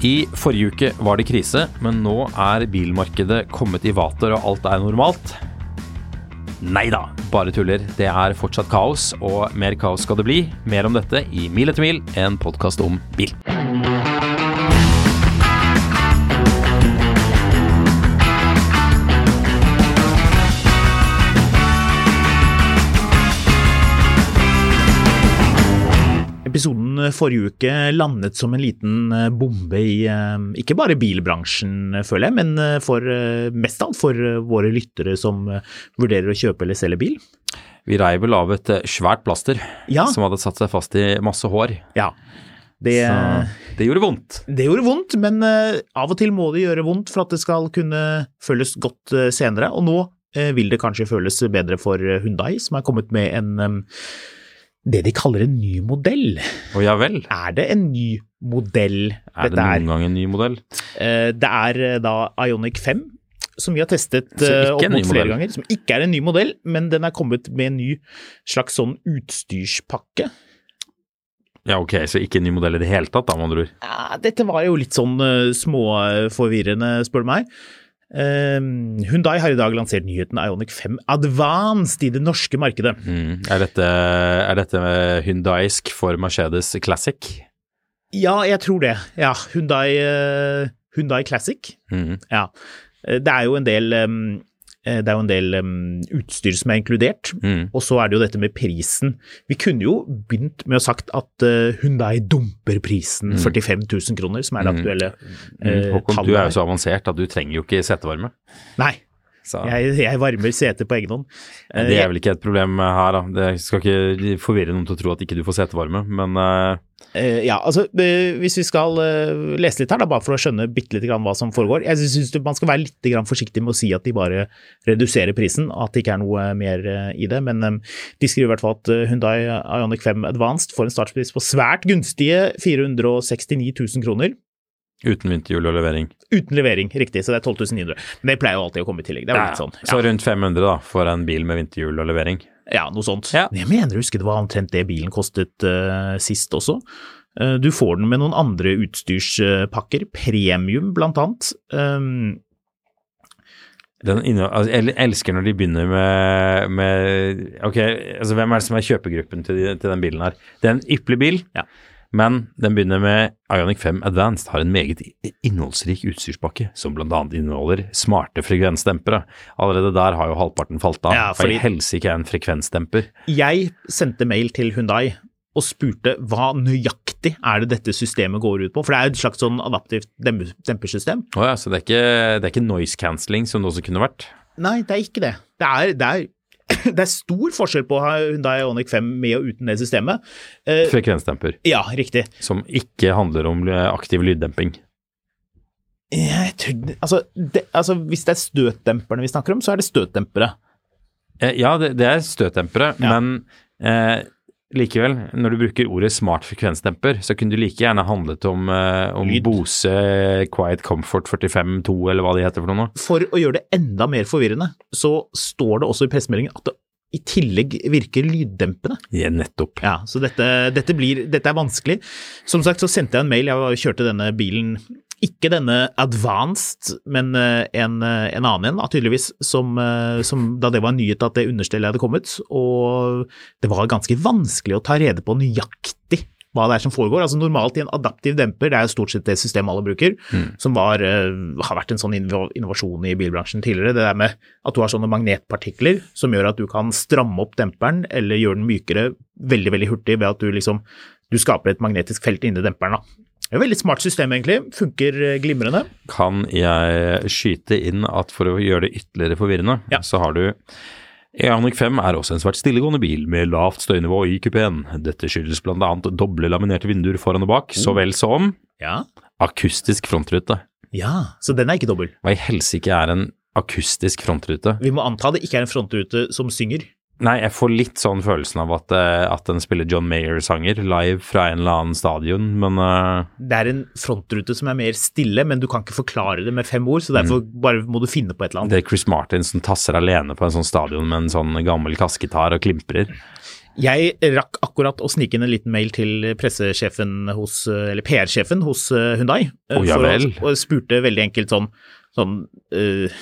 I forrige uke var det krise, men nå er bilmarkedet kommet i vater og alt er normalt. Nei da, bare tuller. Det er fortsatt kaos, og mer kaos skal det bli. Mer om dette i Mil etter mil, en podkast om bil. Forrige uke landet som en liten eh, bombe i eh, ikke bare bilbransjen, eh, føler jeg, men for, mest av alt for våre lyttere som vurderer å kjøpe eller selge bil. Vi rei vel av et svært plaster Ja. som hadde satt seg fast i masse hår. Ja. Det, Så det gjorde vondt. det gjorde vondt, men eh, av og til må det gjøre vondt for at det skal kunne føles godt eh, senere. Og nå eh, vil det kanskje føles bedre for Hundai, som er kommet med en det de kaller en ny modell. Å ja vel. Er det en ny modell Er det dette er? noen gang en ny modell? Eh, Det er eh, da Ionic 5, som vi har testet eh, opp mot flere ganger. Som ikke er en ny modell, men den er kommet med en ny slags sånn utstyrspakke. Ja, ok, så ikke en ny modell i det hele tatt, da, med andre ord. Ja, dette var jo litt sånn uh, småforvirrende, spør du meg. Eh, Hyundai har i dag lansert nyheten Ionic 5 Advanced i det norske markedet. Mm. Er dette, er dette hundaisk for Mercedes Classic? Ja, jeg tror det. Ja, Hyundai, eh, Classic. Mm. Ja. Eh, Det er jo en del, eh, det er jo en del um, utstyr som er inkludert. Mm. Og så er det jo dette med prisen. Vi kunne jo begynt med å sagt at uh, Hyundai dumper prisen 45 000 kroner, som er det aktuelle Mm. eh, Håkon, du er jo så avansert at du trenger jo ikke setevarme. Nei, jeg, jeg varmer setet på egen hånd. Uh, det er vel ikke et problem her, da. Det skal ikke forvirre noen til å tro at ikke du får setevarme, men eh, Eh, ja, altså uh, Hvis vi skal uh, lese litt her, da, bare for å skjønne bitte lite grann hva som foregår. Jeg syns man skal være litt grann forsiktig med å si at de bare reduserer prisen, at det ikke er noe mer eh, i det. Men um, de skriver i hvert fall at Hundai Ioniq 5 Advanced får en startpris på svært gunstige 469 000 kroner. Uten vinterhjul og levering. Uten levering, riktig, så det er 12 900. Men det pleier jo alltid å komme i tillegg. Det er jo litt sånn. Så rundt 500 da, for en bil med vinterhjul og levering. ja noe sånt. Ja. Jeg mener å huske det var omtrent det bilen kostet uh, sist også. Uh, du får den med noen andre utstyrspakker, premium blant annet. Um, Den inne, altså, jeg elsker når de begynner med, med Ok, altså hvem er det som er kjøpegruppen til, de, til den bilen her? Det er en ypperlig bil, Ja. Men den begynner med Ionic 5 Advanced har en meget innholdsrik utstyrspakke, som bl.a. inneholder smarte frekvensdempere. Allerede der har jo halvparten falt av. Ja, for fordi- i helsike er en frekvensdemper. jeg sendte mail til Hyundai og spurte hva nøyaktig er det dette systemet går ut på, for det er et slags sånn adaptivt dem- dempersystem. Å ja, så det er, ikke, det er ikke noise cancelling som det også kunne vært? Nei, det er ikke det. Det er, det er, det er stor forskjell på Hyundai Ioniq 5 med og uten det systemet. Eh, Frekvensdemper, ja, riktig. som ikke handler om aktiv lyddemping. Jeg tror, altså, det, altså, hvis det er støtdemperne vi snakker om, så er det støtdempere. Eh, Ja, det, det er støtdempere, Ja. men eh, likevel, når du bruker ordet smart frekvensdemper, så kunne du like gjerne handlet om, eh, om Bose Quiet Comfort 45.2, eller hva de heter for noe. For å gjøre det enda mer forvirrende, så står det også i pressemeldingen at det i tillegg virker lyddempende. Ja, nettopp. Ja, så dette, dette, blir, dette er vanskelig. Som sagt så sendte jeg en mail, jeg kjørte denne bilen, ikke denne advanced, men eh, en, eh, en annen en, tydeligvis, som, eh, som da det var en nyhet at det understellet hadde kommet, og det var ganske vanskelig å ta rede på nøyaktig hva det er som foregår. Altså Normalt i en adaptiv demper, det er jo stort sett det systemet alle bruker, som var, har vært en sånn innovasjon i bilbransjen tidligere. Det der med at du har sånne magnetpartikler som gjør at du kan stramme opp demperen eller gjøre den mykere veldig veldig hurtig ved at du liksom du skaper et magnetisk felt inni demperen. da. Det er et veldig smart system, egentlig. Funker eh, glimrende. Kan jeg skyte inn at for å gjøre det ytterligere forvirrende, Ja. så har du Eonic 5 er også en svært stillegående bil med lavt støynivå i kupeen. Dette skyldes bl.a. doble laminerte vinduer foran og bak, så vel som Ja. akustisk frontrute. ja. Så den er ikke dobbel. Hva i helsike er en akustisk frontrute? Vi må anta det ikke er en frontrute som synger. Nei, jeg får litt sånn følelsen av at, eh, at den spiller John Mayer-sanger live fra en eller annen stadion, men uh... Det er en frontrute som er mer stille, men du kan ikke forklare det med fem ord, så derfor bare må du finne på et eller annet. det er Chris Martin som tasser alene på en sånn stadion med en sånn gammel kassegitar og klimprer. Jeg rakk akkurat å snike inn en liten mail til pressesjefen hos, eller PR-sjefen hos Hundai. Hyundai. eh, ja vel. Og spurte veldig enkelt sånn, sånn uh,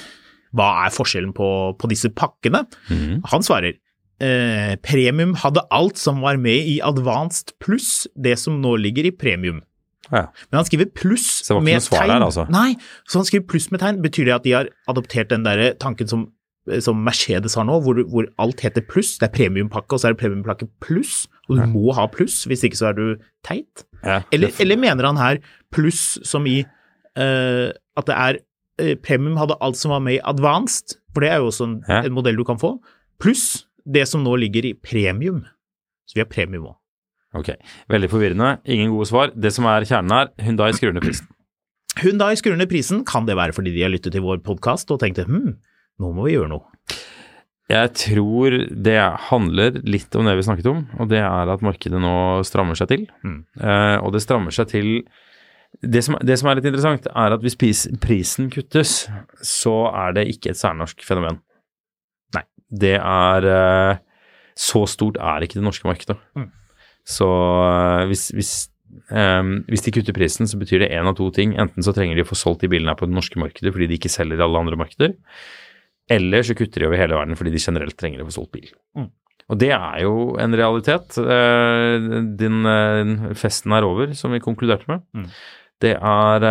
Hva er forskjellen på, på disse pakkene? Mm. Han svarer eh, premium hadde alt som var med i advanced pluss det som nå ligger i premium. Ja. Men han skriver pluss med tegn. der, altså? Nei, så han skriver pluss med tegn. Betyr det at de har adoptert den der tanken som, som Mercedes har nå, hvor, hvor alt heter pluss? Det er premiumpakke, og så er det premiumpakke pluss, og du må ha pluss, hvis ikke så er du teit? Ja, Eller, eller mener han her pluss som i eh, at det er eh, Premium hadde alt som var med i advanced, for det er jo også en, Ja. en modell du kan få, pluss det som nå ligger i premium. Så vi har premium òg. Ok, veldig forvirrende. Ingen gode svar. Det som er kjernen her, Hyundai skrur ned prisen. Hyundai skrur ned prisen. Kan det være fordi de har lyttet til vår podkast og tenkte hm, nå må vi gjøre noe? Jeg tror det handler litt om det vi snakket om, og det er at markedet nå strammer seg til. Mm. Uh, og det strammer seg til det som, det som er litt interessant, er at hvis prisen kuttes, så er det ikke et særnorsk fenomen. Det er eh, Så stort er ikke det norske markedet. Mm. Så eh, hvis, hvis, um, hvis de kutter prisen, så betyr det én av to ting. Enten så trenger de å få solgt de bilene her på det norske markedet fordi de ikke selger i alle andre markeder. Eller så kutter de over hele verden fordi de generelt trenger å få solgt bil. Mm. Og det er jo en realitet. Den festen er over, som vi konkluderte med. Mm. Det er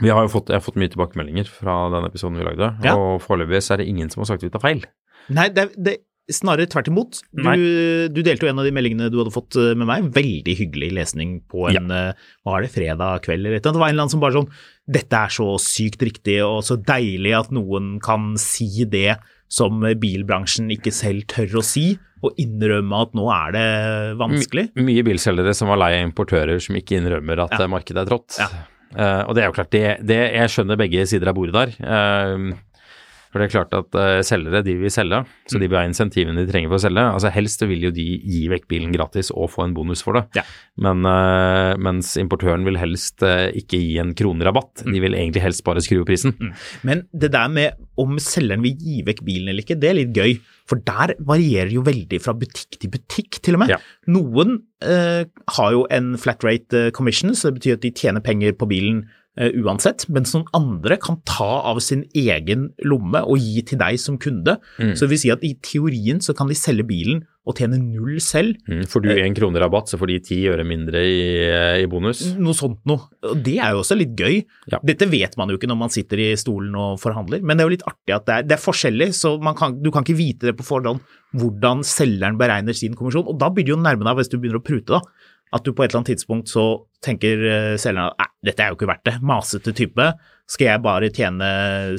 vi har jo fått, Jeg har fått mye tilbakemeldinger fra den episoden vi lagde, Ja. og foreløpig er det ingen som har sagt vi tar feil. Nei, det det er snarere tvert imot. Du, du delte jo en av de meldingene du hadde fått eh, med meg. Veldig hyggelig lesning på en ja. hva er det, fredag kveld eller et eller annet. Det var en eller annen som bare sånn Dette er så sykt riktig og så deilig at noen kan si det som bilbransjen ikke selv tør å si, og innrømme at nå er det vanskelig. Mye bilselgere som var lei av importører som ikke innrømmer at Ja. eh, markedet er trått. Ja. Eh, og det er jo klart, det, det, jeg skjønner begge sider av bordet der. For det er klart at uh, selgere de vil selge, så Mm. de vil ha insentivene de trenger for å selge. Altså Helst vil jo de gi vekk bilen gratis og få en bonus for det. Ja. Men, uh, mens importøren vil helst uh, ikke gi en kronerabatt. Mm. De vil egentlig helst bare skru opp prisen. Men det der med om selgeren vil gi vekk bilen eller ikke, det er litt gøy. For der varierer jo veldig fra butikk til butikk, til og med. Ja. Noen har jo en flat rate commission, så det betyr at de tjener penger på bilen uansett, mens noen andre kan ta av sin egen lomme og gi til deg som kunde. Mm. Så det vil si at i teorien så kan de selge bilen og tjene null selv. Mm. Får du en krone rabatt, så får de ti øre mindre i, i bonus. Noe sånt noe. Og det er jo også litt gøy. Ja. Dette vet man jo ikke når man sitter i stolen og forhandler, men det er jo litt artig at det er, det er forskjellig, så man kan, du kan ikke vite det på forhånd hvordan selgeren beregner sin kommisjon. Og da begynner det å nærme deg, hvis du begynner å prute, da. At du på et eller annet tidspunkt så tenker eh, selgeren at dette er jo ikke verdt det. Masete type. Skal jeg bare tjene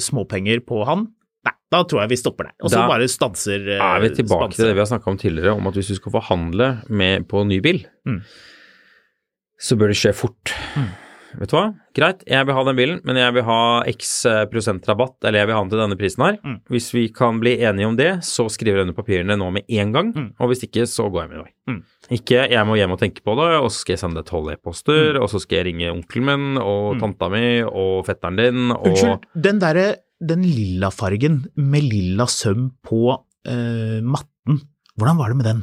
småpenger på han? Nei, da tror jeg vi stopper der. Og så bare stanser eh, er vi tilbake stanser. til det vi har snakka om tidligere, om at hvis du skal forhandle med, på ny bil, Mm. så bør det skje fort. Vet du hva? Greit, jeg vil ha den bilen, men jeg vil ha x prosentrabatt, eller jeg vil ha den til denne prisen her. Mm. Hvis vi kan bli enige om det, så skriver jeg under papirene nå med en gang, Mm. og hvis ikke, så går jeg min vei. Mm. Ikke jeg må hjem og tenke på det, og så skal jeg sende tolv e-poster, og så skal jeg ringe onkelen min og Mm. tanta mi og fetteren din og Unnskyld, den derre den lilla fargen med lilla søm på uh, matten, hvordan var det med den?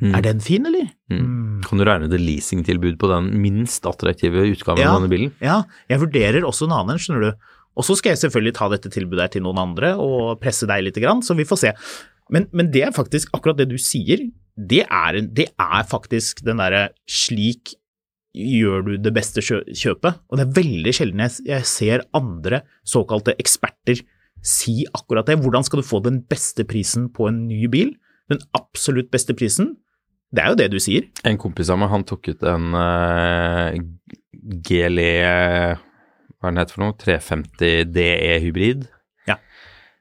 Mm. Er den fin, eller? Mm. Kan du regne det leasingtilbud på den minst attraktive utgaven Ja. av denne bilen? Ja, jeg vurderer også en annen, skjønner du. Og så skal jeg selvfølgelig ta dette tilbudet her til noen andre og presse deg litt, så vi får se. Men, men det er faktisk akkurat det du sier. det er, en, det er faktisk den derre slik gjør du det beste kjøpet. Og det er veldig sjelden jeg, jeg ser andre såkalte eksperter si akkurat det. Hvordan skal du få den beste prisen på en ny bil? Den absolutt beste prisen? Det er jo det du sier. En kompis av meg, han tok ut en uh, GLE Hva er den het for noe? 350 DE hybrid. Ja.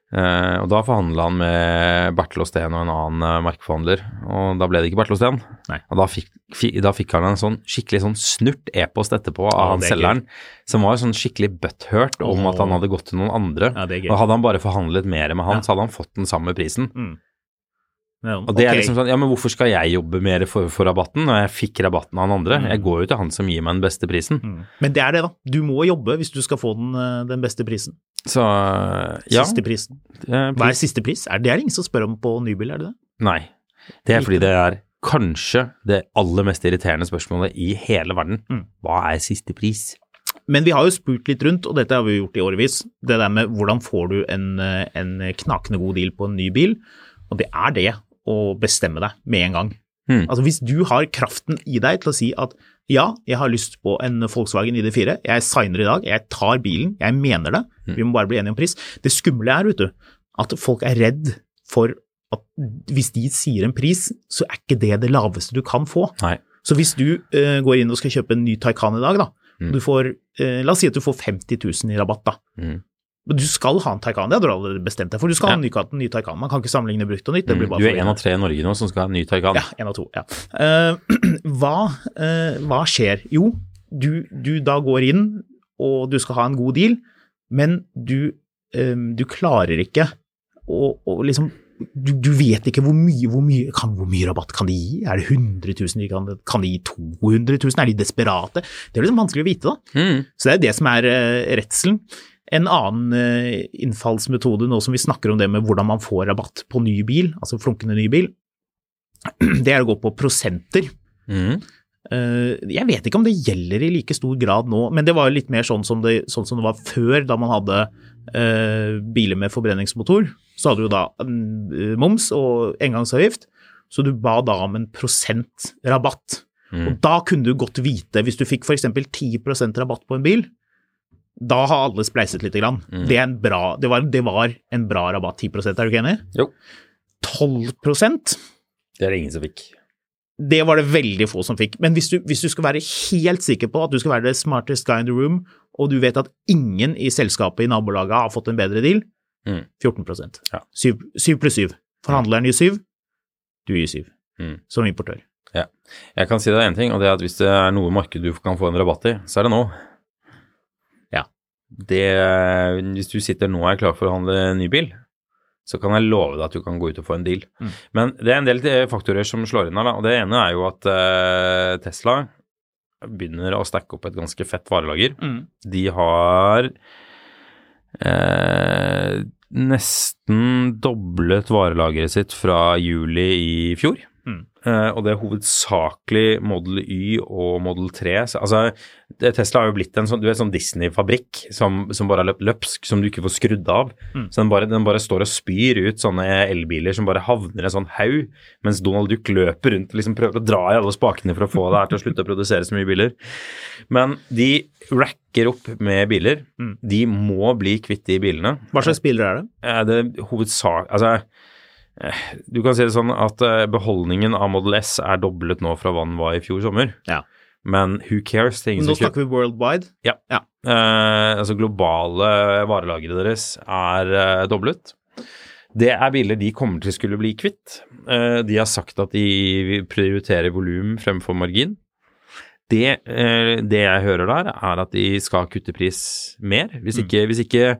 Uh, og da forhandla han med Bertil Osten og en annen uh, merkeforhandler, og da ble det ikke Bertil Osten. Nei. Og da fikk, fikk, da fikk han en sånn skikkelig sånn snurt e-post etterpå av Ja, han er selgeren, som var sånn skikkelig butthurt om oh. at han hadde gått til noen andre. Ja, og hadde han bare forhandlet mer med han, Ja. så hadde han fått den samme prisen. Ja, Og det er liksom sånn, ja, men hvorfor skal jeg jobbe mer for, for rabatten når jeg fikk rabatten av han andre? Mm. Jeg går jo til han som gir meg den beste prisen. Mm. Men det er det, da. Du må jobbe hvis du skal få den, eh, den beste prisen. Så ja. Siste prisen. eh, Hva er siste pris? Er det er det ingen som spør om på nybil, er det det? Nei. Det er fordi det er kanskje det aller mest irriterende spørsmålet i hele verden. Mm. Hva er siste pris? Men vi har jo spurt litt rundt, og dette har vi gjort i årevis, det der med hvordan får du en, eh, en knakende god deal på en ny bil, og det er det å bestemme deg med en gang. Mm. Altså Hvis du har kraften i deg til å si at ja, jeg har lyst på en Volkswagen ID4, jeg signer i dag, jeg tar bilen, jeg mener det, vi må bare bli enige om pris. Det skumle er, vet du, at folk er redd for at hvis de sier en pris, så er ikke det det laveste du kan få. Nei. Så hvis du uh, går inn og skal kjøpe en ny Taycan i dag, da, Mm. du får, uh, la oss si at du får 50 000 i rabatt, da. Mm. Men du skal ha en Taycan, det hadde du allerede bestemt deg for. Du skal ha en ny, en ny Taycan. Man kan ikke sammenligne brukt og nytt. Det Mm. Du er én en av tre i Norge nå som skal ha en ny Taycan. ja, en av to. Ja. Uh, hva, uh, hva skjer? Jo, du, du da går inn, og du skal ha en god deal, men du, um, du klarer ikke å, å liksom du, du vet ikke hvor mye, hvor, mye, kan, hvor mye rabatt kan de gi? Er det 100 000? de Kan, kan de gi 200 000? Er de desperate? Det er liksom vanskelig å vite, da. Mm. Så det er det som er uh, redselen. En annen eh, innfallsmetode nå som vi snakker om det med hvordan man får rabatt på ny bil, altså flunkende ny bil, det er å gå på prosenter. Mm. Eh, Jeg vet ikke om det gjelder i like stor grad nå, men det var litt mer sånn som det, sånn som det var før, da man hadde uh, biler med forbrenningsmotor. Så hadde du da mm, moms og engangsavgift, så du ba da om en prosent rabatt. Mm. Og da kunne du godt vite, hvis du fikk f.eks. 10% rabatt på en bil, da har alle spleiset lite grann. Mm. Det, en bra, det, var, det var en bra rabatt, 10% er du ikke enig? Jo. 12% Det er det ingen som fikk. det var det veldig få som fikk. Men hvis du, hvis du skal være helt sikker på at du skal være the smartest guy in the room, og du vet at ingen i selskapet i nabolaget har fått en bedre deal, Mm. 14 Ja. 7, 7 pluss 7. Forhandleren gir 7, du gir 7. Mm. Som importør. Jeg kan si deg én ting, og det er at hvis det er noe marked du kan få en rabatt i, så er det nå. Det, hvis du sitter nå og er klar for å handle ny bil, så kan jeg love deg at du kan gå ut og få en deal. Mm. Men det er en del eh, faktorer som slår inn her. Og det ene er jo at uh, Tesla begynner å stacke opp et ganske fett varelager. De har uh, nesten doblet varelageret sitt fra juli i fjor. Eh, og det er hovedsakelig Model Y og Model 3. Så, altså, Tesla har jo blitt en sånn, sånn Disney-fabrikk som, som bare er løp, løpsk, som du ikke får skrudd av. Mm. Så den bare, den bare står og spyr ut sånne elbiler som bare havner i en sånn haug, mens Donald Duck løper rundt og liksom prøver å dra i alle spakene for å få det her til å slutte å produsere så mye biler. Men de racker opp med biler. Mm. De må bli kvitt de bilene. Hva slags biler er det? Er det hovedsak Altså, eh, du kan si det sånn at eh, beholdningen av Model S er doblet nå fra hva den var i fjor sommer. Ja. Men who cares? Nå snakker vi worldwide. Eh, altså globale varelagre deres er eh, doblet. Det er biler de kommer til å skulle bli kvitt. Eh, de har sagt at de prioriterer volum fremfor margin. Det, eh, det jeg hører der, er at de skal kutte pris mer. Hvis ikke, hvis ikke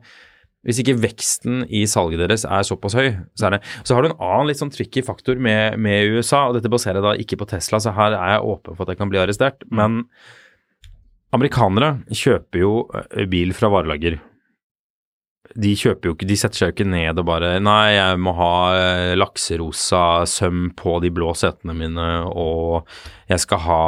hvis ikke veksten i salget deres er såpass høy, så er det Så har du en annen litt sånn tricky faktor med, med USA, og dette baserer jeg da ikke på Tesla, så her er jeg åpen for at jeg kan bli arrestert. Men amerikanere kjøper jo eh, bil fra varelager. De kjøper jo ikke, de setter seg jo ikke ned og bare Nei, jeg må ha eh, lakserosa søm på de blå setene mine, og jeg skal ha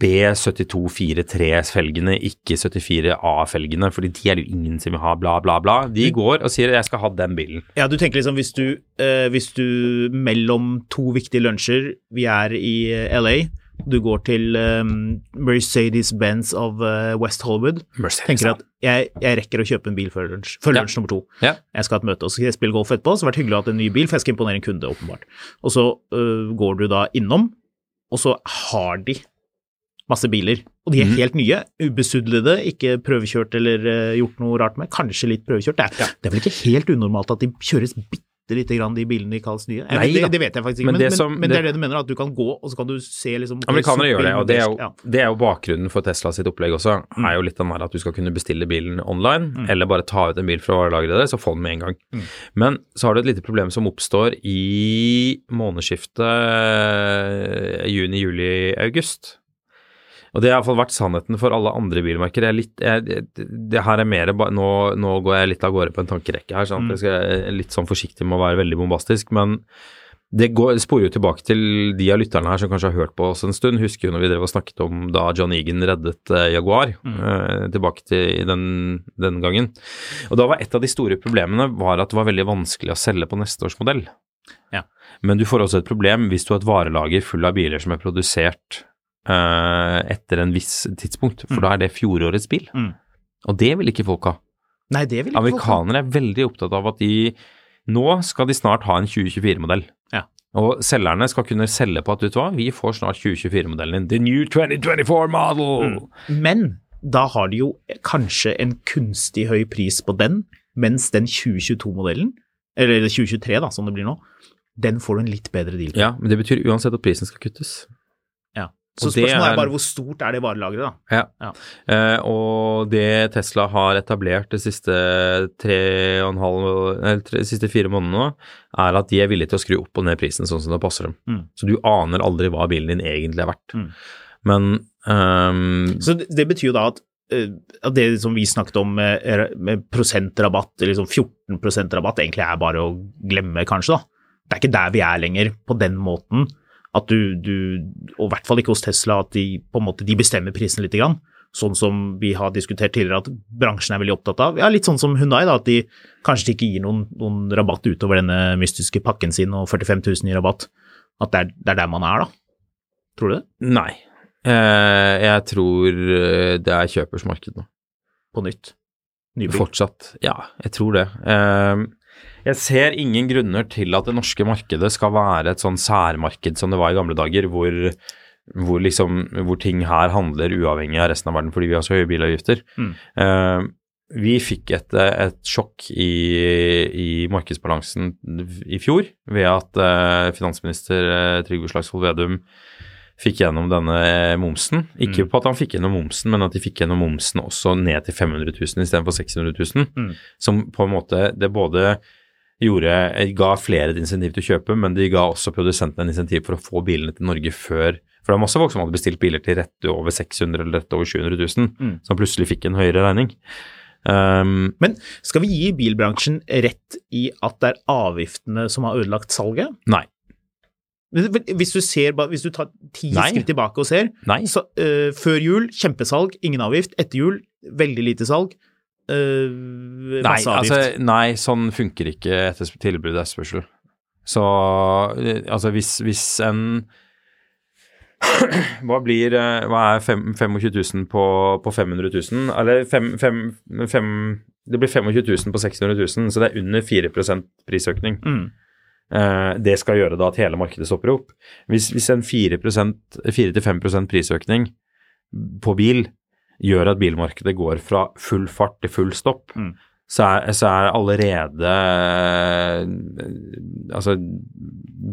B7243-felgene, ikke 74A-felgene, fordi de er det jo ingen som vil ha, bla, bla, bla. De går og sier 'jeg skal ha den bilen'. Ja, du tenker liksom hvis du, eh, hvis du mellom to viktige lunsjer, vi er i eh, LA, du går til um, Mercedes-Benz of uh, West Hollywood, Mercedes, tenker at jeg, jeg rekker å kjøpe en bil før lunsj, før Ja. lunsj nummer to. Ja. Jeg skal ha et møte, og så skal jeg spille golf etterpå, så det har vært hyggelig å ha en ny bil, for jeg skal imponere en kunde, åpenbart. Og så uh, går du da innom, og så har de masse biler, og de er Mhm. helt nye, ubesudlede, ikke prøvekjørt eller øh, gjort noe rart med, kanskje litt prøvekjørt. Det er, det er vel ikke helt unormalt at de kjøres bitte lite grann, de bilene i Karls nye? Nei det, det vet jeg faktisk ikke, Men men, det som- men det er det- det du mener, at du kan gå, og så kan du se liksom Amerikanere gjør det, og det er, jo, ja. det er jo bakgrunnen for Tesla sitt opplegg også. er jo litt der at du skal kunne bestille bilen online, eller bare ta ut en bil fra varelageret deres og få den med en gang. Men så har du et lite problem som oppstår i månedsskiftet eh, juni, juli, august. Og det har iallfall vært sannheten for alle andre bilmerker. Jeg er litt, jeg, det, her er mer nå, nå går jeg litt av gårde på en tankerekke her, sånn mm. jeg skal litt sånn forsiktig med å være veldig bombastisk. Men det går, sporer jo tilbake til de av lytterne her som kanskje har hørt på oss en stund. Husker jo når vi drev og snakket om da John Egan reddet eh, Jaguar, eh, tilbake til den, den gangen. Og da var et av de store problemene var at det var veldig vanskelig å selge på neste års modell. Ja. Men du får også et problem hvis du har et varelager full av biler som er produsert eh, etter en viss tidspunkt, for da er det fjorårets bil. Mm. Og det vil ikke folk ha. Nei, det vil ikke folk ha. Amerikanere er veldig opptatt av at de Nå skal de snart ha en 2024-modell. Ja. Og selgerne skal kunne selge på at vet du hva, vi får snart 2024-modellen din. The new 2024 model! Men da har de jo kanskje en kunstig høy pris på den, mens den 2022-modellen, eller 2023 da, som det blir nå, den får du en litt bedre deal på. Ja, men det betyr uansett at prisen skal kuttes. Så spørsmålet er er- bare hvor stort er det varelageret, da. Ja. Ja. Eh, og det Tesla har etablert de siste tre og en halv, eller tre, siste fire månedene nå, er at de er villige til å skru opp og ned prisen sånn som det passer dem. Mm. Så du aner aldri hva bilen din egentlig er verdt. Mm. Men um, Så det, betyr jo da at, eh, at det som vi snakket om med, med prosentrabatt, liksom 14 rabatt, egentlig er bare å glemme, kanskje, da. Det er ikke der vi er lenger, på den måten. At du, du og i hvert fall ikke hos Tesla, at de på en måte de bestemmer prisen litt. Grann. Sånn som vi har diskutert tidligere at bransjen er veldig opptatt av. Ja, Litt sånn som Hundai, da, at de kanskje ikke gir noen, noen rabatt utover denne mystiske pakken sin og 45 000 i rabatt. At det er, det er der man er, da. Tror du det? nei. Eh, jeg tror eh, det er kjøpers marked nå. På nytt? Nybygg? Fortsatt. Ja, jeg tror det. Ehm, jeg ser ingen grunner til at det norske markedet skal være et sånn særmarked som det var i gamle dager, hvor, hvor, liksom, hvor ting her handler uavhengig av resten av verden fordi vi har så høye bilavgifter. Mm. Uh, vi fikk et, et sjokk i, i markedsbalansen i fjor ved at uh, finansminister uh, Trygve Slagsvold Vedum fikk gjennom denne eh, momsen. Ikke på at han fikk gjennom momsen, men at de fikk gjennom momsen også ned til 500 000 istedenfor 600 000. Mm. Som på en måte det både gjorde, ga flere et insentiv til å kjøpe, men de ga også produsentene en insentiv for å få bilene til Norge før. For det var masse folk som hadde bestilt biler til rett over 600 eller rett over 700 000, Mm. som plutselig fikk en høyere regning. Um, Men skal vi gi bilbransjen rett i at det er avgiftene som har ødelagt salget? nei. Hvis du, ser, hvis du tar ti Nei. skritt tilbake og ser, så, uh, før jul kjempesalg, ingen avgift. Etter jul veldig lite salg, Uh, Nei, altså, nei, sånn funker ikke etter tilbud og etterspørsel. Så eh, altså hvis, hvis en Hva blir Hva er 25 000 på, på 500 000? Eller fem, fem, fem, Det blir 25 000 på 600 000, så det er under 4 prisøkning. Mm. Eh, det skal gjøre da at hele markedet stopper opp. Hvis, hvis en 4-5% prisøkning på bil gjør at bilmarkedet går fra full fart til full stopp, Mm. så, er, så er allerede eh, Altså,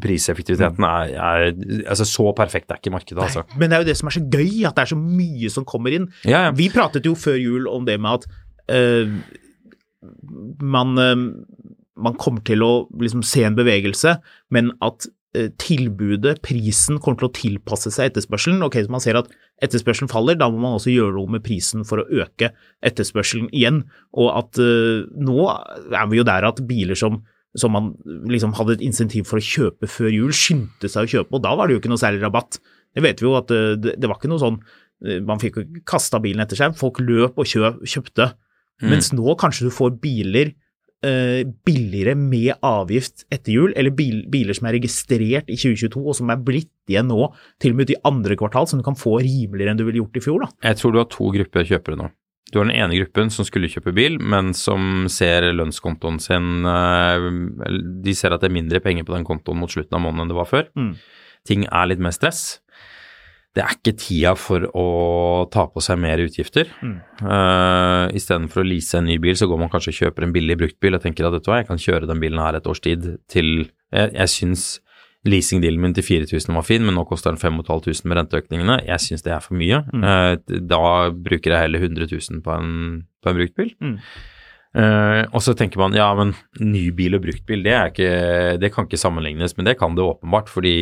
priseffektiviteten er, er altså Så perfekt er ikke markedet, altså. Men det er jo det som er så gøy, at det er så mye som kommer inn. Ja, ja. Vi pratet jo før jul om det med at øh, man, øh, man kommer til å liksom se en bevegelse, men at øh, tilbudet, prisen, kommer til å tilpasse seg etterspørselen. Ok, så man ser at etterspørselen faller, da må man også gjøre noe med prisen for å øke etterspørselen igjen. Og at uh, nå er vi jo der at biler som som man liksom hadde et insentiv for å kjøpe før jul, skyndte seg å kjøpe, og da var det jo ikke noe særlig rabatt Det vet vi jo at uh, det, det var ikke noe sånn uh, Man fikk jo kasta bilen etter seg, folk løp og kjøp, kjøpte. Mm. Mens nå kanskje du får biler eh, billigere med avgift etter jul, eller biler som er registrert i 2022 og som er blitt igjen nå, til og med ut i andre kvartal, som du kan få rimeligere enn du ville gjort i fjor. da. Jeg tror du har to grupper kjøpere nå. Du har den ene gruppen som skulle kjøpe bil, men som ser lønnskontoen sin eh, De ser at det er mindre penger på den kontoen mot slutten av måneden enn det var før. Mm. Ting er litt mer stress. Det er ikke tida for å ta på seg mer utgifter. Mm. Uh, Istedenfor å lease en ny bil, så går man kanskje og kjøper en billig bruktbil og tenker at vet du hva, jeg kan kjøre den bilen her et års tid til Jeg, jeg syns leasingdealen min til 4000 var fin, men nå koster den 5500 med renteøkningene. Jeg syns det er for mye. Mm. Uh, da bruker jeg heller 100 000 på en, på en bruktbil. Mm. Eh, og så tenker man ja, men ny bil og bruktbil, det, er ikke, det kan ikke sammenlignes, men det kan det åpenbart, fordi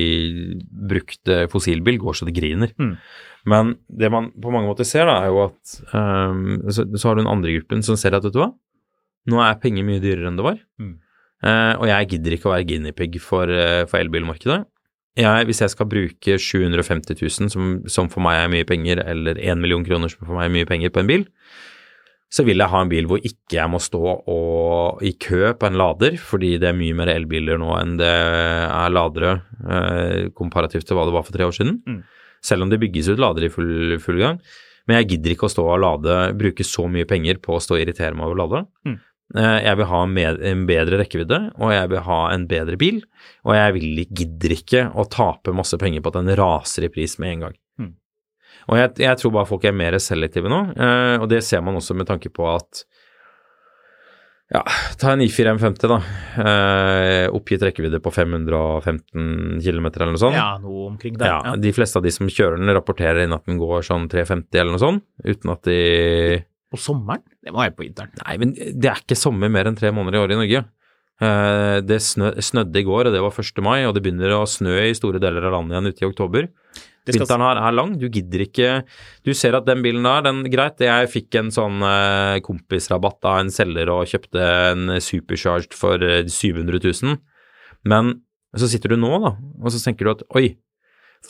brukt eh, fossilbil går så det griner. Mm. Men det man på mange måter ser, da, er jo at um, så, så har du den andre gruppen som ser at vet du hva, nå er penger mye dyrere enn det var. Mm. Uh, og jeg gidder ikke å være guinea-pig for, uh, for elbilmarkedet. Jeg, hvis jeg skal bruke 750 000, som, som for meg er mye penger, eller 1 million kroner, som for meg er mye penger på en bil, så vil jeg ha en bil hvor ikke jeg må stå og, i kø på en lader, fordi det er mye mer elbiler nå enn det er ladere eh, komparativt til hva det var for tre år siden. Mm. Selv om det bygges ut ladere i full, full gang. Men jeg gidder ikke å stå og lade, bruke så mye penger på å stå og irritere meg over å lade. Mm. Eh, Jeg vil ha med, en bedre rekkevidde, og jeg vil ha en bedre bil. Og jeg vil, gidder ikke å tape masse penger på at den raser i pris med en gang. Og jeg, jeg tror bare folk er mer selektive nå, eh, og det ser man også med tanke på at ja, ta en I4 M50, da. Eh, oppgitt rekkevidde på 515 km eller noe sånt. Ja, noe omkring der. Ja, De fleste av de som kjører den, rapporterer inn at den går sånn 350 eller noe sånt, uten at de På sommeren? Det må være på vinteren. Nei, men det er ikke sommer mer enn tre måneder i året i Norge. Eh, Det snø, snødde i går, og det var 1. mai, og det begynner å snø i store deler av landet igjen ute i oktober. Skal- Vinteren her er lang, du gidder ikke Du ser at den bilen der, den greit, jeg fikk en sånn eh, kompisrabatt av en selger og kjøpte en supercharged for eh, 700 000, men så sitter du nå, da, og så tenker du at oi,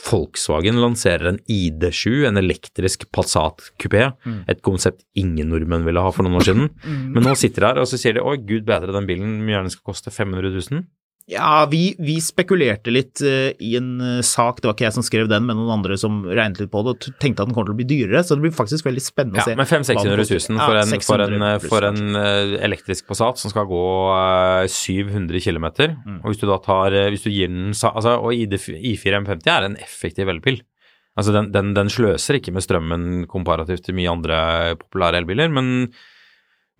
Volkswagen lanserer en ID7, en elektrisk Passat kupé, Mm. et konsept ingen nordmenn ville ha for noen år siden. Men nå sitter de her og så sier de oi, gud bedre, den bilen gjerne skal koste 500 000. Ja, vi, vi spekulerte litt eh, i en eh, sak, det var ikke jeg som skrev den, men noen andre som regnet litt på det, og tenkte at den kommer til å bli dyrere, så det blir faktisk veldig spennende Ja, å se. men 500 000-600 000 for, Ja, en, for, en, for en eh, elektrisk Passat som skal gå eh, 700 km. Mm. Og hvis du da tar Hvis du gir den altså, Og I4 M50 er en effektiv elbil. Altså den, den, den sløser ikke med strømmen komparativt til mye andre populære elbiler, men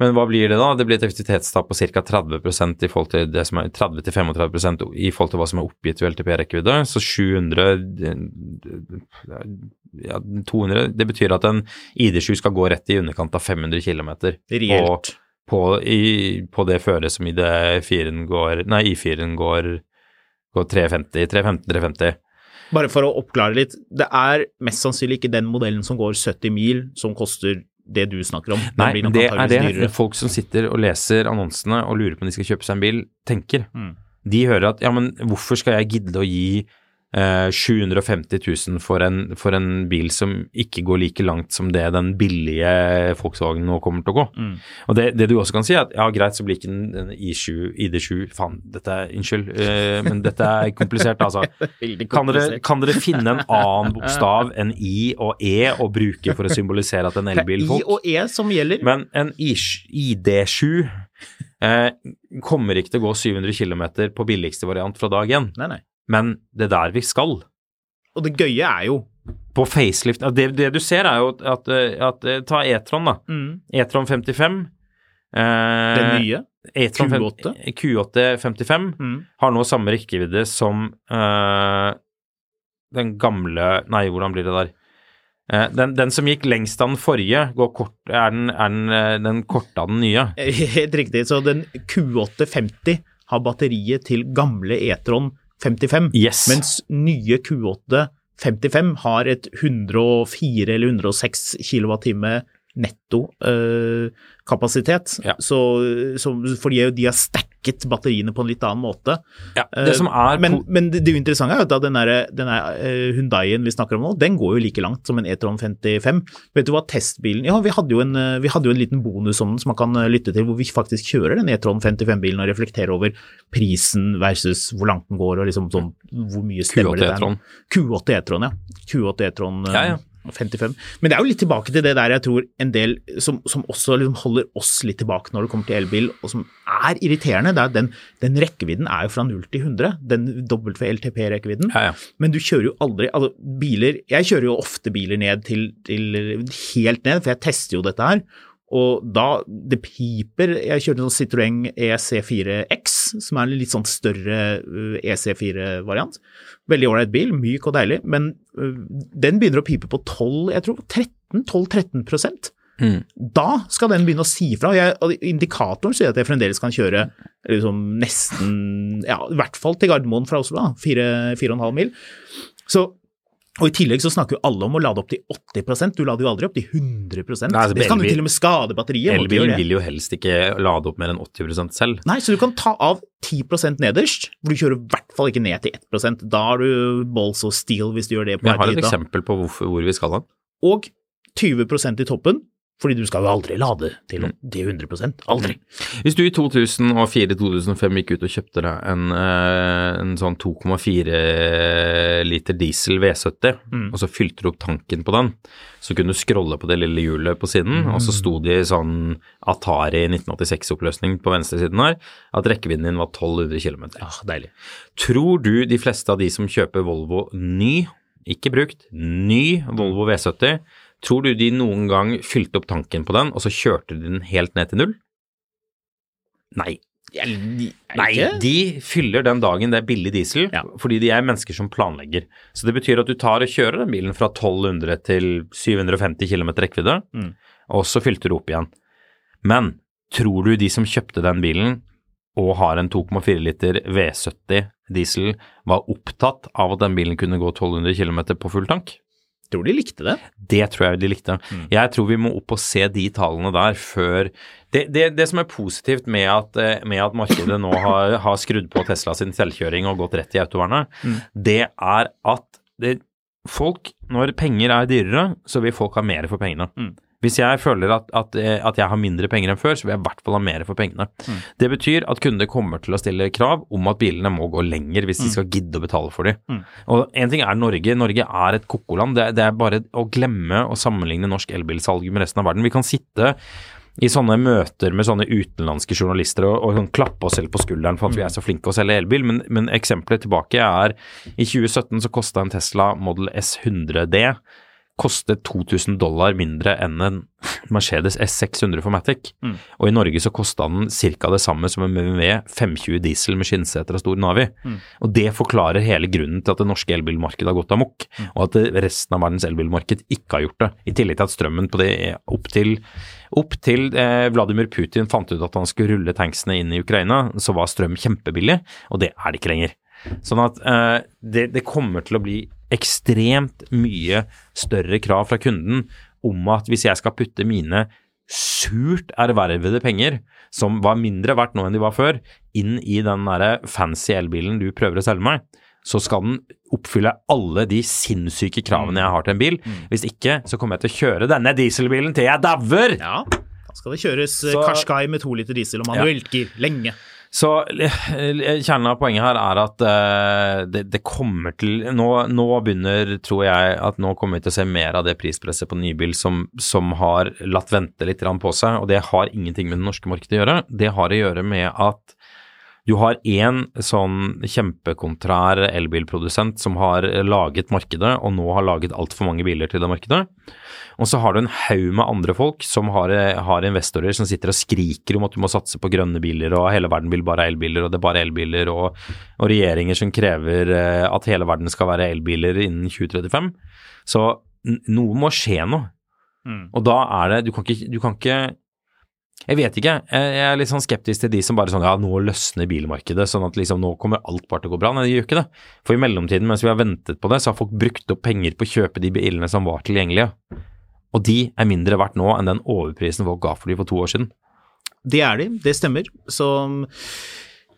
men hva blir det da? Det blir et effektivitetstap på ca. 30% i forhold til det som er 30-35% i forhold til hva som er oppgitt ved LTP-rekkevidde. Så 700 ja, 200 Det betyr at en ID7 skal gå rett i underkant av 500 km Reelt. på, i, på det føret som ID4-en går Nei, I4-en går, går 350, 350, 350. Bare for å oppklare litt, det er mest sannsynlig ikke den modellen som går 70 mil som koster det du snakker om. Den Nei, blir nok det er det dyrere. folk som sitter og leser annonsene og lurer på om de skal kjøpe seg en bil, tenker. Mm. De hører at ja, men hvorfor skal jeg gidde å gi 750 000 for en, for en bil som ikke går like langt som det den billige Volkswagen nå kommer til å gå? Mm. Og det, det du også kan si, er at ja, greit, så blir ikke en, en I7, ID7 Faen, dette er Unnskyld, uh, men dette er komplisert, altså. komplisert. Kan dere, kan dere finne en annen bokstav enn I og E å bruke for å symbolisere at en elbil folk I og E som gjelder. Men en ID7 uh, kommer ikke til å gå 700 km på billigste variant fra dag én. Nei, nei. Men det er der vi skal. Og det gøye er jo På facelift det, det du ser, er jo at, at, at eh, Ta E-tron, da. mm, E-tron 55. Eh, Den nye. E-tron Q8. Q8 55 Mm. har nå samme rekkevidde som eh, den gamle Nei, hvordan blir det der? Eh, den, den som gikk lengst av den forrige, går kort, er, den, er den, eh, den korte av den nye. Helt riktig. Så den Q850 har batteriet til gamle E-tron 55, Yes. mens nye Q8 55 har et 104 eller 106 kWt netto øh, kapasitet. Ja. Så, så fordi de er sterke pakket batteriene på en litt annen måte. Ja, det som er Eh, men, men det, det interessante er jo at den der, den der Hundaien vi snakker om nå, den går jo like langt som en E-tron 55. Vet du hva testbilen Ja, vi hadde jo en, uh, vi hadde jo en liten bonus om den som man kan lytte til, hvor vi faktisk kjører den E-tron 55-bilen og reflekterer over prisen versus hvor langt den går, og liksom sånn hvor mye stemmer Q8 det E-tron. Q8 E-tron, ja. Q8 E-tron Ja, ja. 55. Men det er jo litt tilbake til det der jeg tror en del som, som også liksom holder oss litt tilbake når det kommer til elbil, og som er irriterende. Det er den, den rekkevidden er jo fra 0 til 100, den WLTP-rekkevidden. Ja, ja. Men du kjører jo aldri altså biler, Jeg kjører jo ofte biler ned til, til helt ned, for jeg tester jo dette her. Og da Det piper. Jeg kjørte en sånn Citroën EC4X, som er en litt sånn større uh, EC4-variant. Veldig ålreit bil, myk og deilig, men uh, den begynner å pipe på 12, jeg tror 13-12-13 Mm. Da skal den begynne å si fra. Jeg, indikatoren sier at jeg fremdeles kan kjøre liksom nesten, ja, i hvert fall til Gardermoen fra Oslo, da, fire, fire og en halv mil. Så og I tillegg så snakker jo alle om å lade opp til 80% du lader jo aldri opp til 100 Nei, altså, Det kan jo til og med skade batteriet. Elbilen vil jo helst ikke lade opp mer enn 80% selv. Nei, så du kan ta av 10 nederst, hvor du kjører i hvert fall ikke ned til 1% Da har du balls og steel hvis du gjør det på jeg har et eksempel på hvor, hvor vi skal hen. Og 20% i toppen, fordi du skal jo aldri lade til, Mm. til 100% Aldri. Hvis du i 2004-2005 gikk ut og kjøpte deg en, eh, en sånn 2,4 liter diesel V70, Mm. og så fylte du opp tanken på den, så kunne du scrolle på det lille hjulet på siden, og så sto det i sånn Atari 1986-oppløsning på venstresiden her, at rekkevidden din var 1200 km. Ah, deilig. Tror du de fleste av de som kjøper Volvo ny, ikke brukt, ny Volvo V70, tror du de noen gang fylte opp tanken på den, og så kjørte de den helt ned til null? Nei. Nei, de fyller den dagen det er billig diesel, Ja. fordi de er mennesker som planlegger. Så det betyr at du tar og kjører den bilen fra 1200 til 750 km rekkevidde, Mm. og så fylte du opp igjen. Men tror du de som kjøpte den bilen og har en 2,4 liter V70 diesel, var opptatt av at den bilen kunne gå 1200 km på full tank? Tror de likte det. Det tror jeg de likte. Mm. Jeg tror vi må opp og se de tallene der før Det, det, det som er positivt med at, eh, med at markedet nå har, har skrudd på Tesla sin selvkjøring og gått rett i autovernet, Mm. det er at det, folk, når penger er dyrere, så vil folk ha mer for pengene. Mm. Hvis jeg føler at, at, eh, at jeg har mindre penger enn før, så vil jeg i hvert fall ha mer for pengene. Mm. Det betyr at kunder kommer til å stille krav om at bilene må gå lenger hvis de skal gidde å betale for dem. Mm. Og en ting er Norge. Norge er et kokoland. Det, det er bare å glemme å sammenligne norsk elbilsalg med resten av verden. Vi kan sitte i sånne møter med sånne utenlandske journalister og, og sånn klappe oss selv på skulderen for at vi er så flinke å selge elbil, men, men eksempelet tilbake er i 2017 så kosta en Tesla Model S 100D kostet 2000 dollar mindre enn en Mercedes S600 for Matic. Mm. Og i Norge så kosta den ca. det samme som en BMW 520 diesel med skinnseter og stor Navi. Mm. Og det forklarer hele grunnen til at det norske elbilmarkedet har gått amok, Mm. og at resten av verdens elbilmarked ikke har gjort det. I tillegg til at strømmen på det opp til opp til eh, Vladimir Putin fant ut at han skulle rulle tanksene inn i Ukraina, så var strøm kjempebillig, og det er det ikke lenger. Sånn at eh, det, det kommer til å bli ekstremt mye større krav fra kunden om at hvis jeg skal putte mine surt ervervede penger, som var mindre verdt nå enn de var før, inn i den derre fancy elbilen du prøver å selge meg, så skal den oppfylle alle de sinnssyke kravene jeg har til en bil. Hvis ikke, så kommer jeg til å kjøre denne dieselbilen til jeg dauer! Ja, da skal det kjøres Så- Qashqai med to liter diesel og manuelt gir lenge. Så eh, kjernen av poenget her er at uh, det, det kommer til nå, nå begynner, tror jeg, at nå kommer vi til å se mer av det prispresset på nybil som, som har latt vente litt på seg, og det har ingenting med det norske markedet å gjøre. Det har å gjøre med at du har én sånn kjempekontrær elbilprodusent som har laget markedet, og nå har laget altfor mange biler til det markedet. Og så har du en haug med andre folk som har, har investorer som sitter og skriker om at du må satse på grønne biler, og hele verden vil bare ha elbiler, og det er bare elbiler, og, og regjeringer som krever eh, at hele verden skal være elbiler innen 2035. Så noe må skje nå. Mm. Og da er det Du kan ikke, du kan ikke jeg vet ikke. Jeg er litt sånn skeptisk til de som bare sånn ja, nå løsner bilmarkedet, sånn at liksom nå kommer alt bare til å gå bra. Nei, det gjør ikke det. For i mellomtiden, mens vi har ventet på det, så har folk brukt opp penger på å kjøpe de bilene som var tilgjengelige. Og de er mindre verdt nå enn den overprisen folk ga for de for to år siden. Det er de, det stemmer. Så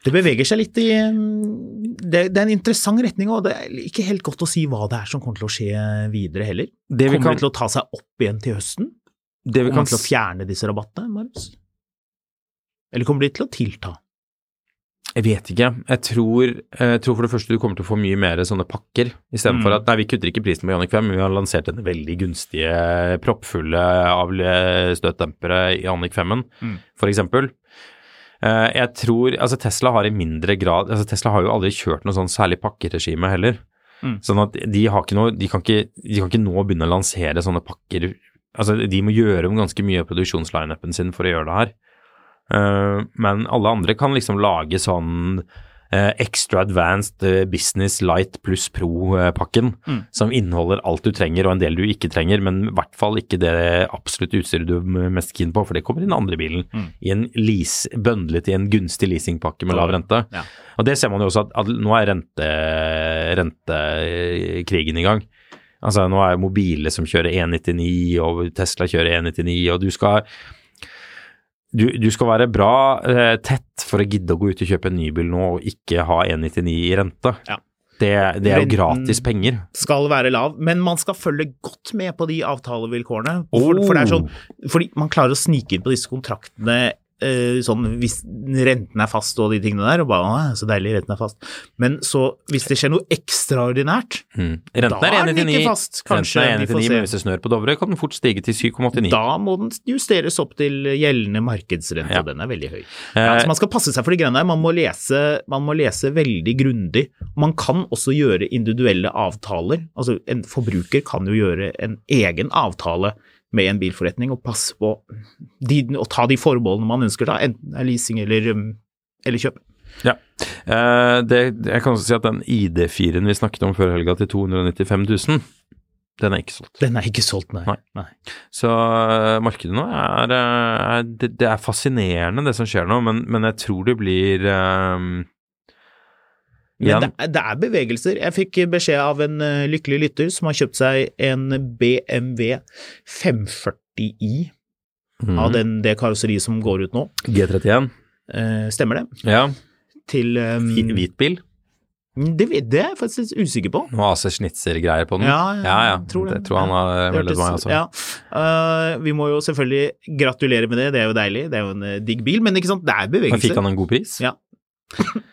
Det beveger seg litt i mm, Det, det er en interessant retning, og det er ikke helt godt å si hva det er som kommer til å skje videre heller. Det vi Kommer kan, det til å ta seg opp igjen til høsten? Det vi Kommer kan til å fjerne disse rabattene, Marius? Eller kommer de til å tilta? Jeg vet ikke. Jeg tror, jeg tror for det første du kommer til å få mye mer sånne pakker, istedenfor Mm. at nei, vi kutter ikke prisen på Ioniq 5, vi har lansert denne veldig gunstige, proppfulle avstøtdempere i Jannik 5-en, Mm. eksempel. Eh, Jeg tror, altså Tesla har i mindre grad, altså Tesla har jo aldri kjørt noe sånn særlig pakkeregime heller. Mm. Sånn at de har ikke noe, de kan ikke, de kan ikke nå begynne å lansere sånne pakker. Altså de må gjøre om ganske mye av produksjonslineupen sin for å gjøre det her. Uh, men alle andre kan liksom lage sånn uh, extra advanced eh, business light pluss pro-pakken, Mm. som inneholder alt du trenger og en del du ikke trenger, men i hvert fall ikke det absolutt utstyret du er mest keen på, for det kommer i den andre bilen. Mm. I en lease, bøndlet i en gunstig leasingpakke med lav rente. Ja. Og det ser man jo også at, at nå er rente, rentekrigen i gang. Altså nå er det mobile som kjører 199, og Tesla kjører 199, og du skal du, du skal være bra eh, tett for å gidde å gå ut og kjøpe en ny bil nå og ikke ha 199 i rente. Ja. Det, det er jo gratis penger. Skal være lav, men man skal følge godt med på de avtalevilkårene. For, for det er sånn, fordi man klarer å snike inn på disse kontraktene sånn hvis renten er fast og de tingene der, og bare så deilig, renten er fast. Men så, hvis det skjer noe ekstraordinært, Mm. Da er er den 199, ikke fast, kanskje, renten er vi får 199 men hvis det snør på Dovre, kan den fort stige til 7,89. da må den justeres opp til gjeldende markedsrente, Ja. og den er veldig høy. Eh, Ja, altså man skal passe seg for de greiene der. Man må lese, man må lese veldig grundig. Man kan også gjøre individuelle avtaler. Altså, en forbruker kan jo gjøre en egen avtale med en bilforretning og passe på de, og ta de forbeholdene man ønsker, da, enten det er leasing eller, um, eller kjøp. Ja. Eh, det, jeg kan også si at den ID4-en vi snakket om før helga til 295 000, den er ikke solgt. Den er ikke solgt, nei. Nei. nei. Så uh, markedet nå er, eh, er det, det er fascinerende det som skjer nå, men, men jeg tror det blir eh, Men det, er- det er bevegelser. Jeg fikk beskjed av en eh, lykkelig lytter som har kjøpt seg en BMW 540i mm. av den, det karosseriet som går ut nå. G31. Eh, stemmer det? Ja, Til um, hvit bil. Det, det er jeg faktisk litt usikker på. Noe AC Schnitzer-greier på den. Ja, ja, ja, ja. tror det. det tror han har Det meldt meg også. Ja. Uh, vi må jo selvfølgelig gratulere med det, det er jo deilig. Det er jo en eh, digg bil, men ikke sant, det er Men fikk han en god pris? Ja.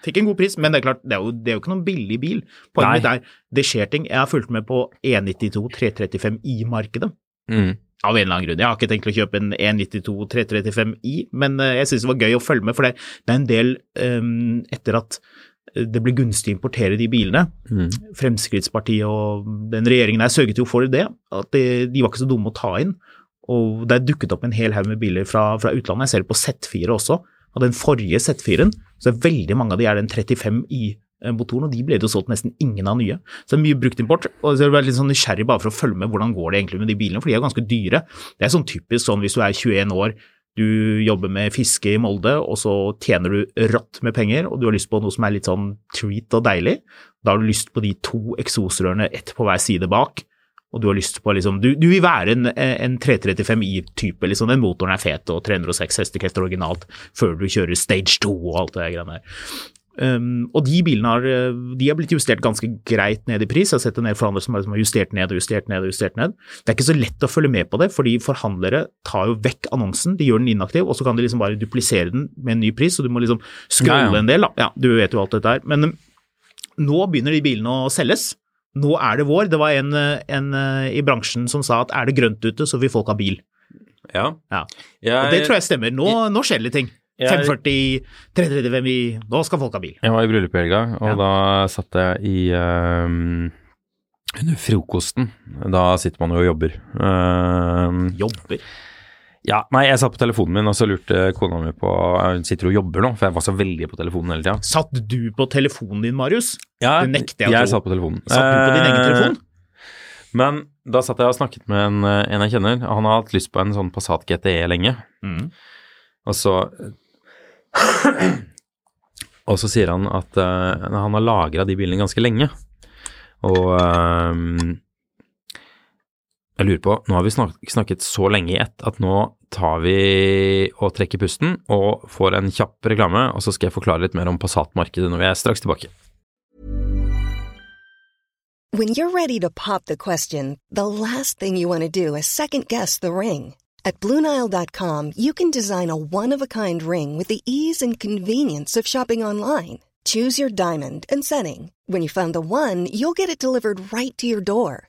Fikk en god pris, men det er klart, det er jo, det er jo ikke noen billig bil. Poenget mitt er, det skjer ting. Jeg har fulgt med på E E92 335i-markedet. Mm. Av en eller annen grunn. Jeg har ikke tenkt å kjøpe en E E92 335i, men eh, jeg syns det var gøy å følge med, for det, det er en del um, etter at det ble gunstig å importere de bilene. Mm. Fremskrittspartiet og den regjeringen her sørget jo for det, at de, de var ikke så dumme å ta inn. Og det er dukket opp en hel haug med biler fra, fra utlandet. Jeg ser det på Z4 også. Og den forrige Z4-en, så er veldig mange av de er den 35i-motoren, og de ble det jo solgt nesten ingen av nye. Så det er mye bruktimport. Og så er jeg litt sånn nysgjerrig bare for å følge med hvordan går det egentlig med de bilene, for de er ganske dyre. Det er sånn typisk sånn hvis du er 21 år, du jobber med fiske i Molde, og så tjener du rått med penger, og du har lyst på noe som er litt sånn treat og deilig. Da har du lyst på de to eksosrørene, ett på hver side bak, og du har lyst på liksom Du, du vil være en, en 335i-type, liksom. Den motoren er fet og 306 hestekrefter originalt før du kjører stage 2 og alt det greiene der. Um, og de bilene har, eh, de har blitt justert ganske greit ned i pris. Jeg har sett en del forhandlere som har- som justert ned og justert ned og justert ned. Det er ikke så lett å følge med på det, fordi forhandlere tar jo vekk annonsen, de gjør den inaktiv, og så kan de liksom bare duplisere den med en ny pris, Så du må liksom scrolle Ja, ja. en del, da. Ja, du vet jo alt dette her. Men um, nå begynner de bilene å selges. Nå er det vår. Det var en, eh, en eh, i bransjen som sa at er det grønt ute, så vil folk ha bil. Ja. Ja. Og det tror jeg stemmer. Nå, nå skjer det ting. Jeg- 540, 335 i Nå skal folk ha bil. jeg var i bryllup i helga, og Ja. da satt jeg i um, under frokosten. Da sitter man jo og jobber. Ehm, Jobber. Ja, nei, jeg satt på telefonen min, og så lurte kona mi på Hun sitter og jobber nå, for jeg var så veldig på telefonen hele tida. Satt du på telefonen din, Marius? Ja, Det nekter jeg å jeg tro. satt på telefonen. Satt du på din egen Eh, telefon? Men da satt jeg og snakket med en, eh, en jeg kjenner. Han har hatt lyst på en sånn Passat GTE lenge. Mm. Og så Og så sier han at uh, han har lagra de bilene ganske lenge. Og eh, jeg lurer på, nå har vi snakket så lenge i ett at nå tar vi og trekker pusten og får en kjapp reklame, og så skal jeg forklare litt mer om Passat-markedet når vi er straks tilbake. When you're ready to pop the question, the last thing you want to do is second guess the ring. At Bluenile.com, you can design a one of a kind ring with the ease and convenience of shopping online. Choose your diamond and setting. When you find the one, you'll get it delivered right to your door.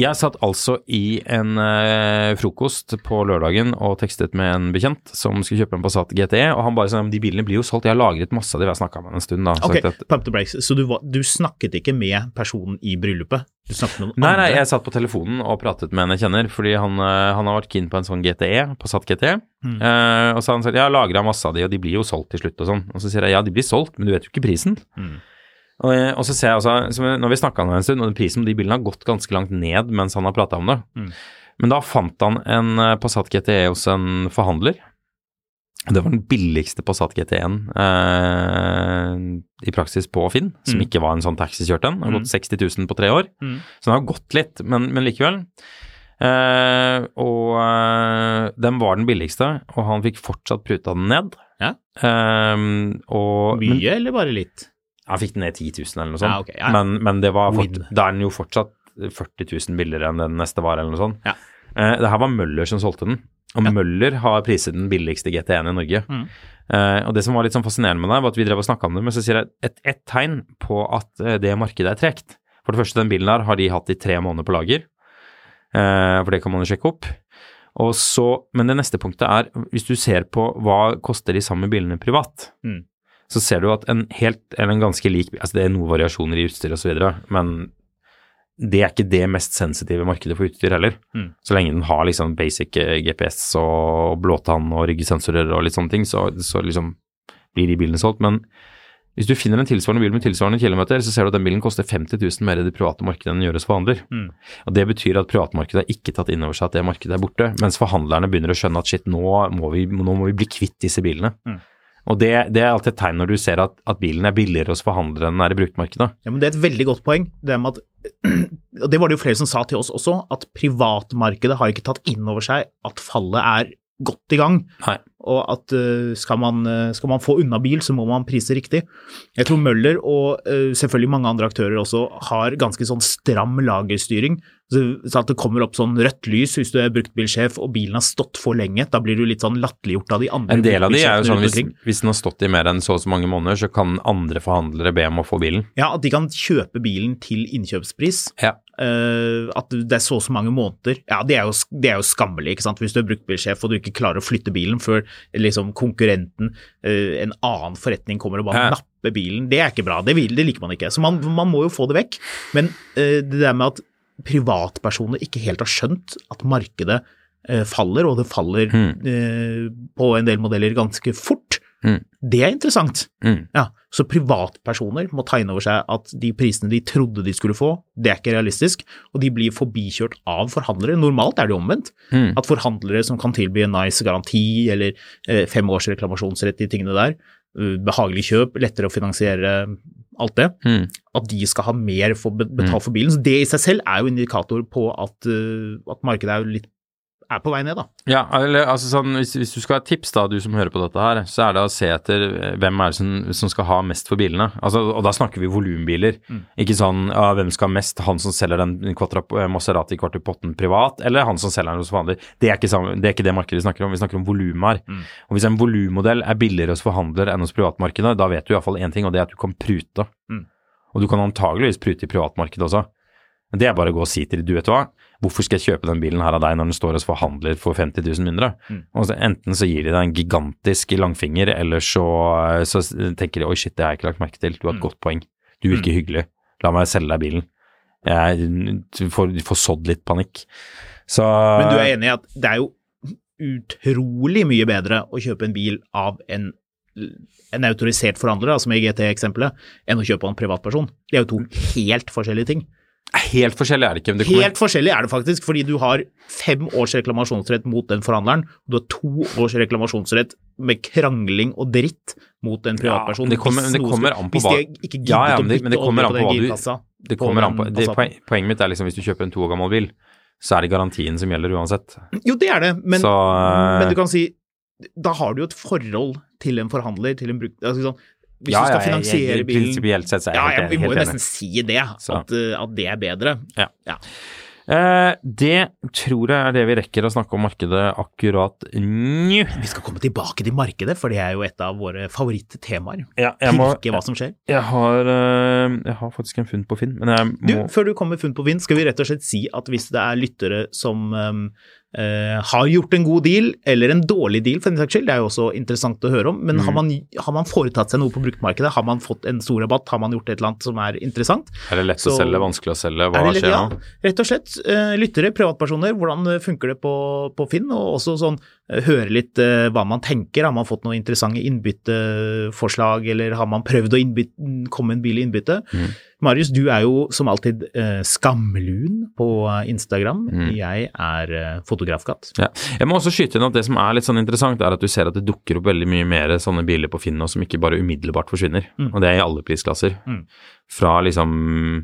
Jeg satt altså i en eh, frokost på lørdagen og tekstet med en bekjent som skulle kjøpe en Passat GTE, og han bare sa de bilene blir jo solgt, jeg har lagret masse av de, har snakka med en stund da. Ok, Sagt at, pump the brakes. Så du, du snakket ikke med personen i bryllupet? Du snakket med noen Nei, andre? nei, jeg satt på telefonen og pratet med en jeg kjenner, fordi han, eh, han har vært keen på en sånn GTE, Passat GTE. Eh, og så har han sagt jeg har lagra masse av de, og de blir jo solgt til slutt og sånn. Og så sier jeg ja, de blir solgt, men du vet jo ikke prisen. Og, jeg- og så ser jeg altså, når vi snakka med en stund, og prisen på de bilene har gått ganske langt ned mens han har prata om det. Men da fant han en eh, Passat GTE hos en forhandler. Det var den billigste Passat GT1 eh, i praksis på Finn, som ikke var en sånn taxikjørt en. Har gått 60 000 på tre år. Mm. Så den har gått litt, men, men likevel. Eh, og eh, den var den billigste, og han fikk fortsatt pruta den ned. Ja. Eh, og, Mye, men, eller bare litt? Han fikk den ned 10 000 eller noe sånt. Ja, okay, ja. men, men det var fort, da er den jo fortsatt 40 000 billigere enn den neste var, eller noe sånt. Ja. Eh, det her var Møller som solgte den, og. Møller har priset den billigste GT1 i Norge. Mm. Eh, og det som var litt sånn fascinerende med det, var at vi drev og snakka om det, men så sier jeg et, et tegn på at eh, det markedet er tregt. For det første, den bilen her har de hatt i tre måneder på lager, eh, for det kan man jo sjekke opp. Og så, men det neste punktet er, hvis du ser på hva koster de samme bilene privat, Mm. Så ser du at en helt, eller en ganske lik altså det er noen variasjoner i utstyr osv., men det er ikke det mest sensitive markedet for utstyr heller. Mm. Så lenge den har liksom basic eh, GPS og blåtann og ryggesensorer og litt sånne ting, så, så liksom blir de bilene solgt. Men hvis du finner en tilsvarende bil med tilsvarende kilometer, så ser du at den bilen koster 50 000 mer i det private markedet enn den gjøres forhandler. Mm. Og Det betyr at privatmarkedet har ikke tatt inn over seg at det markedet er borte, mens forhandlerne begynner å skjønne at shit, nå må vi, nå må vi bli kvitt disse bilene. Mm. Og det, det er alltid et tegn når du ser at, at bilen er billigere hos forhandlere enn den er i bruktmarkedet. Ja, men Det er et veldig godt poeng. Det med at, og det var det jo flere som sa til oss også, at privatmarkedet har ikke tatt inn over seg at fallet er godt i gang. Nei. Og at eh, skal, man, eh, skal man få unna bil, så må man prise riktig. Jeg tror Møller og eh, selvfølgelig mange andre aktører også har ganske sånn stram lagerstyring. Så, at det kommer opp sånn rødt lys hvis du er bruktbilsjef og bilen har stått for lenge. Da blir du litt sånn latterliggjort av de andre En del av de er jo sånn hvis, hvis den har stått i mer enn så og så mange måneder, så kan andre forhandlere be om å få bilen. Ja, at de kan kjøpe bilen til innkjøpspris. Ja. Uh, at det er så og så mange måneder. Ja, det er, jo, det er jo skammelig, ikke sant. Hvis du er bruktbilsjef og du ikke klarer å flytte bilen før liksom konkurrenten, uh, en annen forretning kommer og bare Ja. napper bilen. Det er ikke bra. Det, vil, det liker man ikke. Så man, man må jo få det vekk. Men uh, det der med at privatpersoner ikke helt har skjønt at markedet eh, faller, og det faller eh, på en del modeller ganske fort, Mm. det er interessant. Mm. Ja, så privatpersoner må ta inn over seg at de prisene de trodde de skulle få, det er ikke realistisk, og de blir forbikjørt av forhandlere. Normalt er det omvendt. Mm. At forhandlere som kan tilby en nice garanti eller eh, fem års reklamasjonsrett, de tingene der, behagelig kjøp, lettere å finansiere alt det, Mm. at de skal ha mer for be- betalt for bilen. Så det i seg selv er jo indikator på at, eh, at markedet er litt er på vei ned, da. Ja, eller altså sånn, hvis, hvis du skal ha tips, da, du som hører på dette her, så er det å se etter eh, hvem er det som, som skal ha mest for bilene. Altså, og da snakker vi volumbiler. Ikke sånn ja, hvem skal ha mest, han som selger den eh, Maserati Quartipotten privat, eller han som selger den hos forhandler. Det er ikke, det er ikke det markedet vi snakker om, vi snakker om volumer. Mm. Og hvis en volummodell er billigere hos forhandler enn hos privatmarkedet, da vet du iallfall én ting, og det er at du kan prute. Og du kan antageligvis prute i privatmarkedet også. Men det er bare å gå og si til du vet hva, hvorfor skal jeg kjøpe den bilen her av deg når den står hos forhandler for 50 000 mindre? Og så enten så gir de deg en gigantisk langfinger, eller så, så tenker de oi shit, det har jeg ikke lagt merke til, du har et godt poeng, du virker hyggelig, la meg selge deg bilen. Jeg får, får sådd litt panikk. Så Men du er enig i at det er jo utrolig mye bedre å kjøpe en bil av en, en autorisert forhandler, som i GT-eksempelet, enn å kjøpe av en privatperson. Det er jo to helt forskjellige ting. Helt forskjellig er det ikke. det Helt forskjellig er det faktisk, fordi du har fem års reklamasjonsrett mot den forhandleren, og du har to års reklamasjonsrett med krangling og dritt mot en privatperson. det kommer- det kommer an på hva- Ja, ja, men det- men det kommer an på hva du- Det kommer an på, det, Passaten. poenget mitt er liksom hvis du kjøper en to år gammel bil, så er det garantien som gjelder uansett. Jo, det er det, men, Så, eh, men du kan si Da har du jo et forhold til en forhandler, til en bruk... Altså, sånn, hvis ja, du skal ja, jeg- finansiere jeg- bilen Prinsipielt sett så er Ja, helt, ja, helt, vi må jo nesten si det, at, at det er bedre. Ja. Ja. Eh, det tror jeg er det vi rekker å snakke om markedet akkurat nå. Vi skal komme tilbake til markedet, for det er jo et av våre favorittemaer. Ja, jeg, Pirke hva som skjer. jeg, har, eh, jeg har faktisk en funn på Finn, men jeg Du, før du kommer med funn på Finn, skal vi rett og slett si at hvis det er lyttere som eh, har gjort en god deal, eller en dårlig deal for den saks skyld, det er jo også interessant å høre om, men Mm. har, man, har man foretatt seg noe på bruktmarkedet, har man fått en stor rabatt, har man gjort et eller annet som er interessant, Er det lett å selge, vanskelig å selge? Hva lett, skjer skjer ja, rett og slett Uh, lyttere, privatpersoner, hvordan eh, funker det på, på Finn, og også sånn høre litt eh, hva man tenker, har man fått noen interessante innbytteforslag, eller har man prøvd å innbytte, komme en bil i innbytte? Mm. Marius, du er jo som alltid eh, skamlun på eh, Instagram, Mm. jeg er eh, fotografkatt. Ja. Jeg må også skyte inn at det som er litt sånn interessant, er at du ser at det dukker opp veldig mye mer sånne biler på Finn nå som ikke bare umiddelbart forsvinner. Mm. Og det er i alle prisklasser. Mm. Fra liksom eh,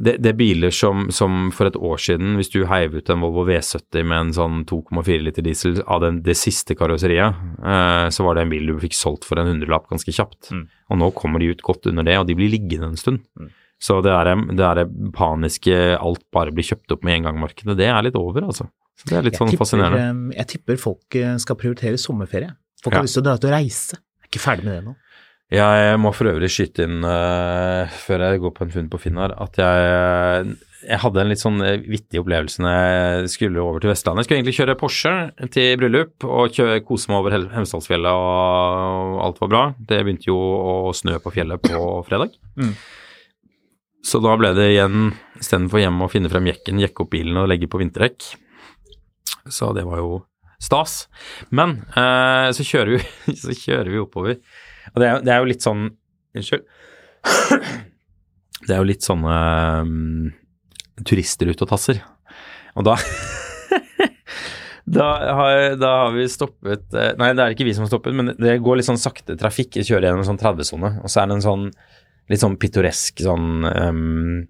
det, det er biler som, som for et år siden, hvis du heiv ut en Volvo V70 med en sånn 2,4 liter diesel av den, det siste karosseriet, eh, så var det en bil du fikk solgt for en hundrelapp ganske kjapt. Mm. Og nå kommer de ut godt under det, og de blir liggende en stund. Mm. Så det er det er paniske alt bare blir kjøpt opp med en gang-markedet, det er litt over, altså. Så det er litt Jeg sånn tipper, fascinerende. eh, jeg tipper folk eh, skal prioritere sommerferie. Folk Ja. har lyst til å dra ut og reise. Jeg er ikke ferdig med det nå. Jeg må for øvrig skyte inn, uh, før jeg går på en funn på Finn her, at jeg, jeg hadde en litt sånn eh, vittig opplevelse når jeg skulle over til Vestlandet. Jeg skulle egentlig kjøre Porsche til bryllup og kjøre, kose meg over Hemsedalsfjellet og alt var bra. Det begynte jo å snø på fjellet på fredag. Mm. Så da ble det igjen, istedenfor hjemme å finne frem jekken, jekke opp bilen og legge på vinterdekk. Så det var jo stas. Men uh, så, kjører vi, så kjører vi oppover. Og det er, det er jo litt sånn Unnskyld. Det er jo litt sånne um, turisterutetasser. Og tasser. da da har, da har vi stoppet eh, Nei, det er ikke vi som har stoppet, men det går litt sånn sakte trafikk. Jeg kjører gjennom en sånn 30-sone, og så er det en sånn litt sånn pittoresk sånn um,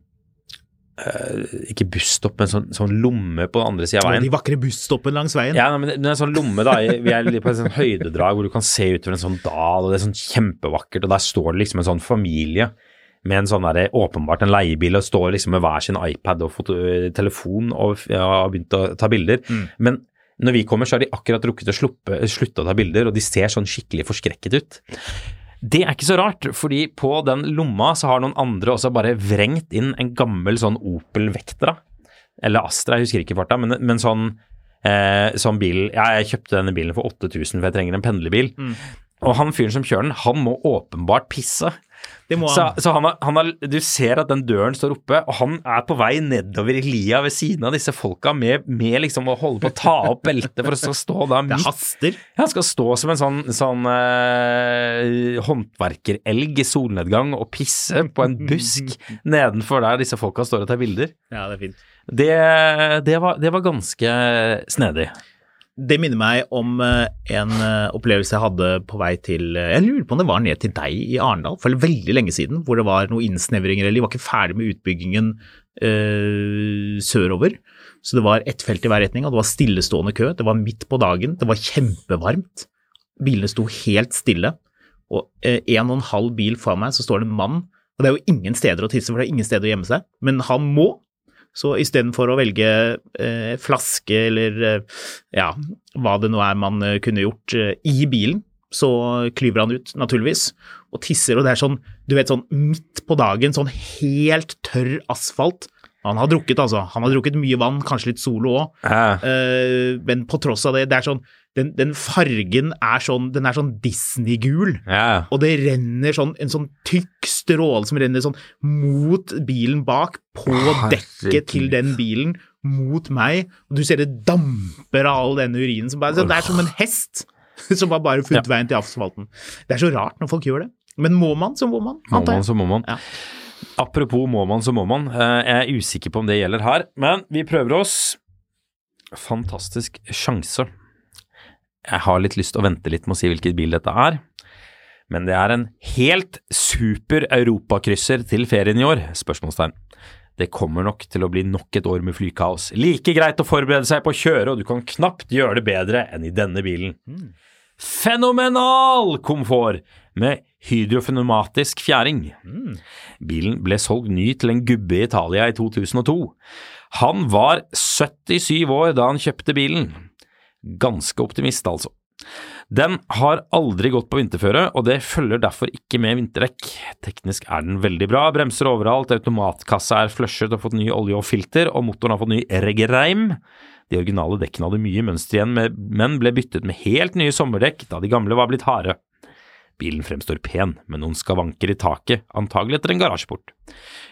Ikke busstopp, men sånn, sånn lomme på den andre sida av veien. De vakre busstoppene langs veien. Ja, men det er en sånn lomme, da. Vi er på en sånn høydedrag hvor du kan se utover en sånn dal, og det er sånn kjempevakkert, og der står det liksom en sånn familie med en sånn der, åpenbart en leiebil, og står liksom med hver sin iPad og foto, telefon og har ja, begynt å ta bilder. Men når vi kommer, så har de akkurat rukket å slutte å ta bilder, og de ser sånn skikkelig forskrekket ut. Det er ikke så rart, fordi på den lomma så har noen andre også bare vrengt inn en gammel sånn Opel Vectra, eller Astra, jeg husker ikke farta, men, men sånn, eh, sånn bil Ja, jeg kjøpte denne bilen for 8000 for jeg trenger en pendlerbil. Og han fyren som kjører den, han må åpenbart pisse. Så, så han har, han har, du ser at den døren står oppe, og han er på vei nedover i lia ved siden av disse folka med, med liksom å holde på å ta opp beltet for å stå- der midt. Det haster. Han skal stå som en sånn, sånn uh, håndverkerelg i solnedgang og pisse på en busk nedenfor der disse folka står og tar bilder. Ja, det er fint. Det, det, var, det var ganske snedig. Det minner meg om eh, en eh, opplevelse jeg hadde på vei til eh, Jeg lurer på om det var ned til deg i Arendal for veldig lenge siden, hvor det var noen innsnevringer, eller de var ikke ferdig med utbyggingen øh, sørover. Så det var ett felt i hver retning, og det var stillestående kø. Det var midt på dagen, det var kjempevarmt. Bilene sto helt stille. Og en og en halv bil foran meg så står det en mann, og det er jo ingen steder å tisse, for det er ingen steder å gjemme seg, men han må. Så istedenfor å velge eh, flaske eller eh, ja, hva det nå er man eh, kunne gjort eh, i bilen, så klyver han ut, naturligvis, og tisser, og det er sånn, du vet, sånn midt på dagen, sånn helt tørr asfalt. Han har drukket, altså. Han har drukket mye vann, kanskje litt Solo òg. Ja. men på tross av det, det er sånn den, den fargen er sånn Den er sånn Disney-gul. Ja. Og det renner sånn en sånn tykk stråle som renner sånn mot bilen bak, på Herregud. dekket til den bilen, mot meg. Og du ser det damper av all denne urinen. Som bare, det er som en hest som har bare funnet Ja. veien til asfalten. Det er så rart når folk gjør det. Men må man, så må man. Må man, så må man. Ja. Apropos må man, så må man. Eh, Jeg er usikker på om det gjelder her, men vi prøver oss. Fantastisk sjanse. Jeg har litt lyst til å vente litt med å si hvilken bil dette er. Men det er en helt super europakrysser til ferien i år? Spørsmålstegn. Det kommer nok til å bli nok et år med flykaos. Like greit å forberede seg på å kjøre, og du kan knapt gjøre det bedre enn i denne bilen. Fenomenal komfort med hydrofenomatisk fjæring. Bilen ble solgt ny til en gubbe i Italia i 2002. Han var 77 år da han kjøpte bilen. Ganske optimist, altså. Den har aldri gått på vinterføre, og det følger derfor ikke med vinterdekk. Teknisk er den veldig bra, bremser overalt, automatkassa er flushet og fått ny olje og filter, og motoren har fått ny reggereim. De originale dekkene hadde mye mønster igjen, men ble byttet med helt nye sommerdekk da de gamle var blitt harde. Bilen fremstår pen, med noen skavanker i taket, antagelig etter en garasjeport.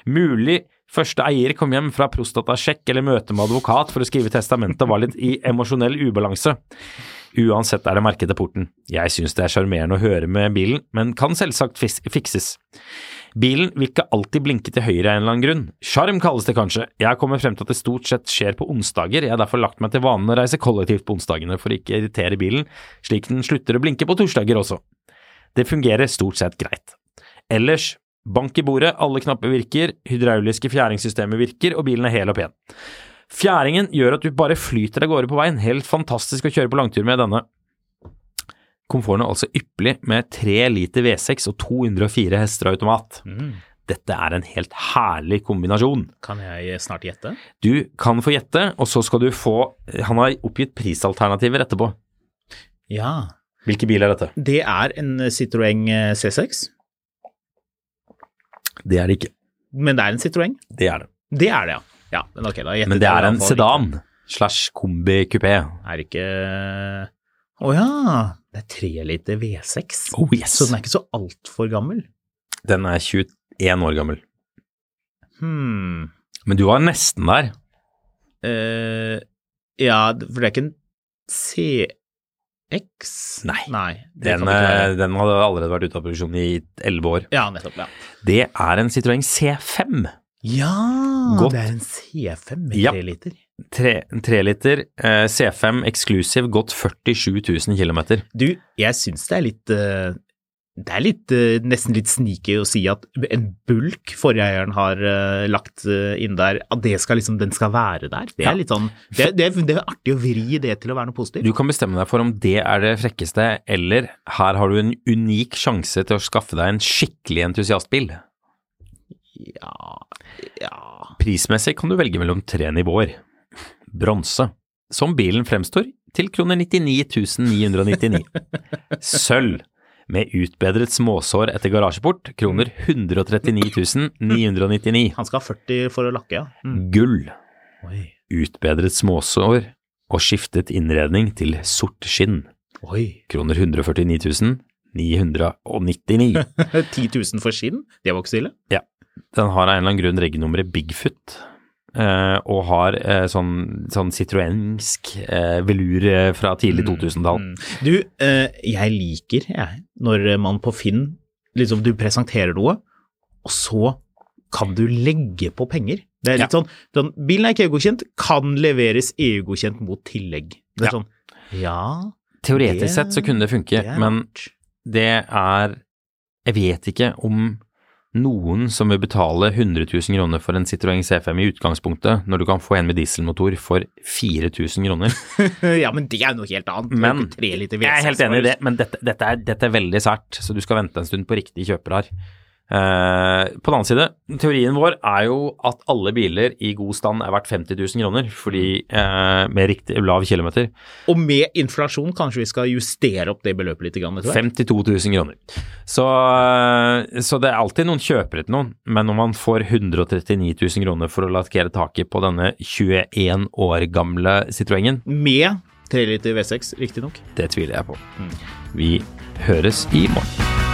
Mulig første eier kom hjem fra prostatasjekk eller møte med advokat for å skrive testamentet og var litt i emosjonell ubalanse. Uansett er det merket til porten. Jeg synes det er sjarmerende å høre med bilen, men kan selvsagt fikses. Bilen vil ikke alltid blinke til høyre av en eller annen grunn. Sjarm kalles det kanskje. Jeg har kommet frem til at det stort sett skjer på onsdager. Jeg har derfor lagt meg til vanen å reise kollektivt på onsdagene for å ikke irritere bilen, slik den slutter å blinke på torsdager også. Det fungerer stort sett greit. Ellers, bank i bordet, alle knapper virker, hydrauliske fjæringssystemer virker, og bilen er hel og pen. Fjæringen gjør at du bare flyter av gårde på veien, helt fantastisk å kjøre på langtur med denne. Komforten er altså ypperlig med 3 liter V6 og 204 hester automat. automat. Dette er en helt herlig kombinasjon. Kan jeg snart gjette? Du kan få gjette, og så skal du få Han har oppgitt prisalternativer etterpå. Ja. Hvilken bil er dette? Det er en Citroën C6, Det er det ikke. men det er en Citroën. Det er det. Det er det, ja. ja men okay, Men det er en sedan slash kombi-kupé. Er det ikke Å ja, det er tre liter V6. Oh yes! Så den er ikke så altfor gammel. Den er 21 år gammel. Hmm. Men du var nesten der. Uh, ja, for det er ikke en CX? Nei. Nei Den, eh, den hadde allerede vært ute av produksjon i 11 år. Ja, nettopp. Ja, Det er en Citroën C5. ja Godt. det er en C5 med Ja. tre liter. Tre, tre liter eh, C5 eksklusiv, gått 47 000 km. Du, jeg syns det er litt eh, Det er litt, eh, nesten litt sneaky å si at en bulk forrige har eh, lagt eh, inn der, at det skal liksom, den skal være der. Det er litt sånn det, det, det er artig å vri det til å være noe positivt. Du kan bestemme deg for om det er det frekkeste, eller her har du en unik sjanse til å skaffe deg en skikkelig entusiastbil. Ja, ja Prismessig kan du velge mellom tre nivåer. Bronse, som bilen fremstår, til kroner 99 999. Sølv, med utbedret småsår etter garasjeport, kroner 139 999. Han skal ha 40 for å lakke, ja. Mm. Gull, Oi, utbedret småsår og skiftet innredning til sort skinn, oi. kroner 149 999. 10 000 for skinn? Det var ikke så ille. Den har av en eller annen grunn regnummeret Bigfoot, eh, og har uh, sånn, sånn citroensk uh, velur eh, fra tidlig 2000-tall. Mm. Du, eh, jeg liker jeg, når man på Finn liksom du presenterer noe, og så kan du legge på penger. Det er litt sånn, sånn Bilen er ikke EU-godkjent, kan leveres EU-godkjent mot tillegg. Det er Ja. sånn Ja, Teoretisk Det- sett så kunne det funke, det men det er Jeg vet ikke om noen som vil betale 100 000 kroner for en Citroën C5 i utgangspunktet, når du kan få en med dieselmotor for 4000 kroner. ja, men det er jo noe helt annet. Men jeg er helt enig i det, men dette, dette, er, dette er veldig sært, så du skal vente en stund på riktig kjøper her. Eh, på den annen side, teorien vår er jo at alle biler i god stand er verdt 50 000 kroner, fordi eh, med riktig lav kilometer. Og med inflasjon kanskje vi skal justere opp det beløpet litt grann etter 52 000 kroner. Så, eh, så det er alltid noen kjøpere til noen, men når man får 139 000 kroner for å lakkere taket på denne 21 år gamle Citroengen Med 3 liter V6, riktignok. det tviler jeg på. Vi høres i morgen.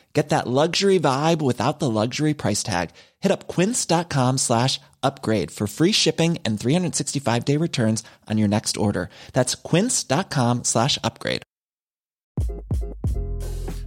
Get that luxury vibe without the luxury price tag. Hit up quince.com slash upgrade for free shipping and 365 day returns on your next order. That's quince.com slash upgrade.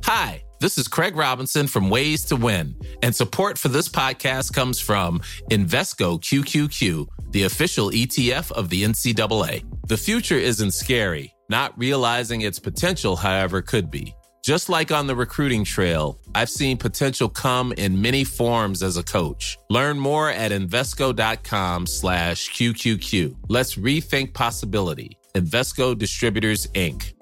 Hi, this is Craig Robinson from Ways to Win, and support for this podcast comes from Invesco QQQ, the official ETF of the NCAA. The future isn't scary, not realizing its potential, however, could be. Just like on the recruiting trail, I've seen potential come in many forms as a coach. Learn more at Invesco.com slash QQQ. Let's rethink possibility. Invesco Distributors, Inc.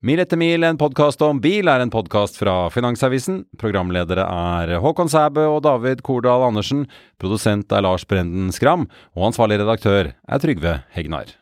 Mil etter mil, en podkast om bil, er en podkast fra Finansavisen. Programledere er Håkon Sæbø og David Kordal Andersen. Produsent er Lars Brenden Skram. Og ansvarlig redaktør er Trygve Hegnar.